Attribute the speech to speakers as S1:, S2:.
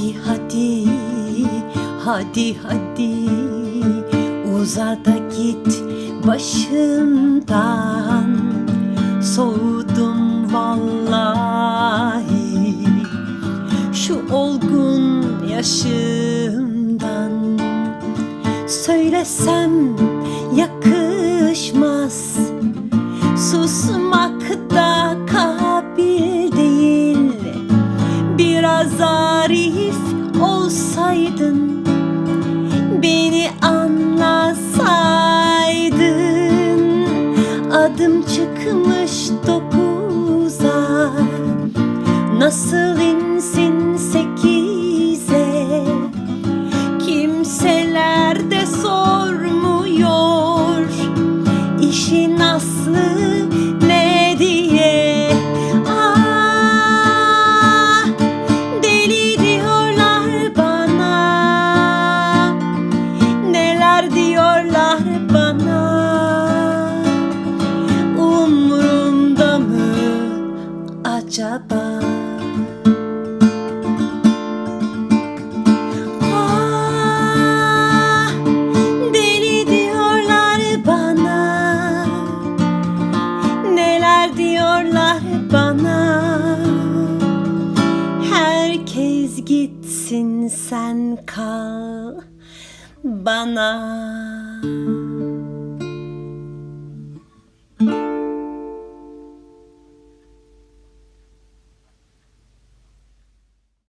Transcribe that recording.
S1: Hadi hadi hadi hadi. Uza da git başımdan. Soğudum vallahi. Şu olgun yaşımdan. Söylesem yakışmaz biraz arif olsaydın beni anlasaydın. Adım çıkmış dokuza nasıl insin acaba? Ah, deli diyorlar bana. Neler diyorlar bana? Herkes gitsin sen kal bana